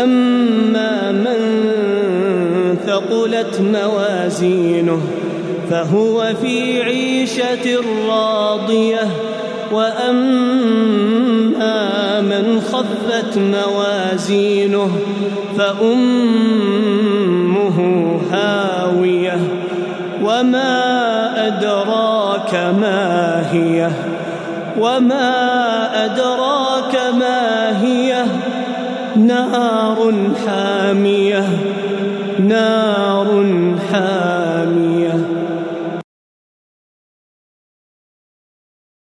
فأما من ثقلت موازينه فهو في عيشة راضية. وأما من خفت موازينه فأمه هاوية. وما أدراك ما هي؟ وما أدراك ما هي نار حامية نار حامية.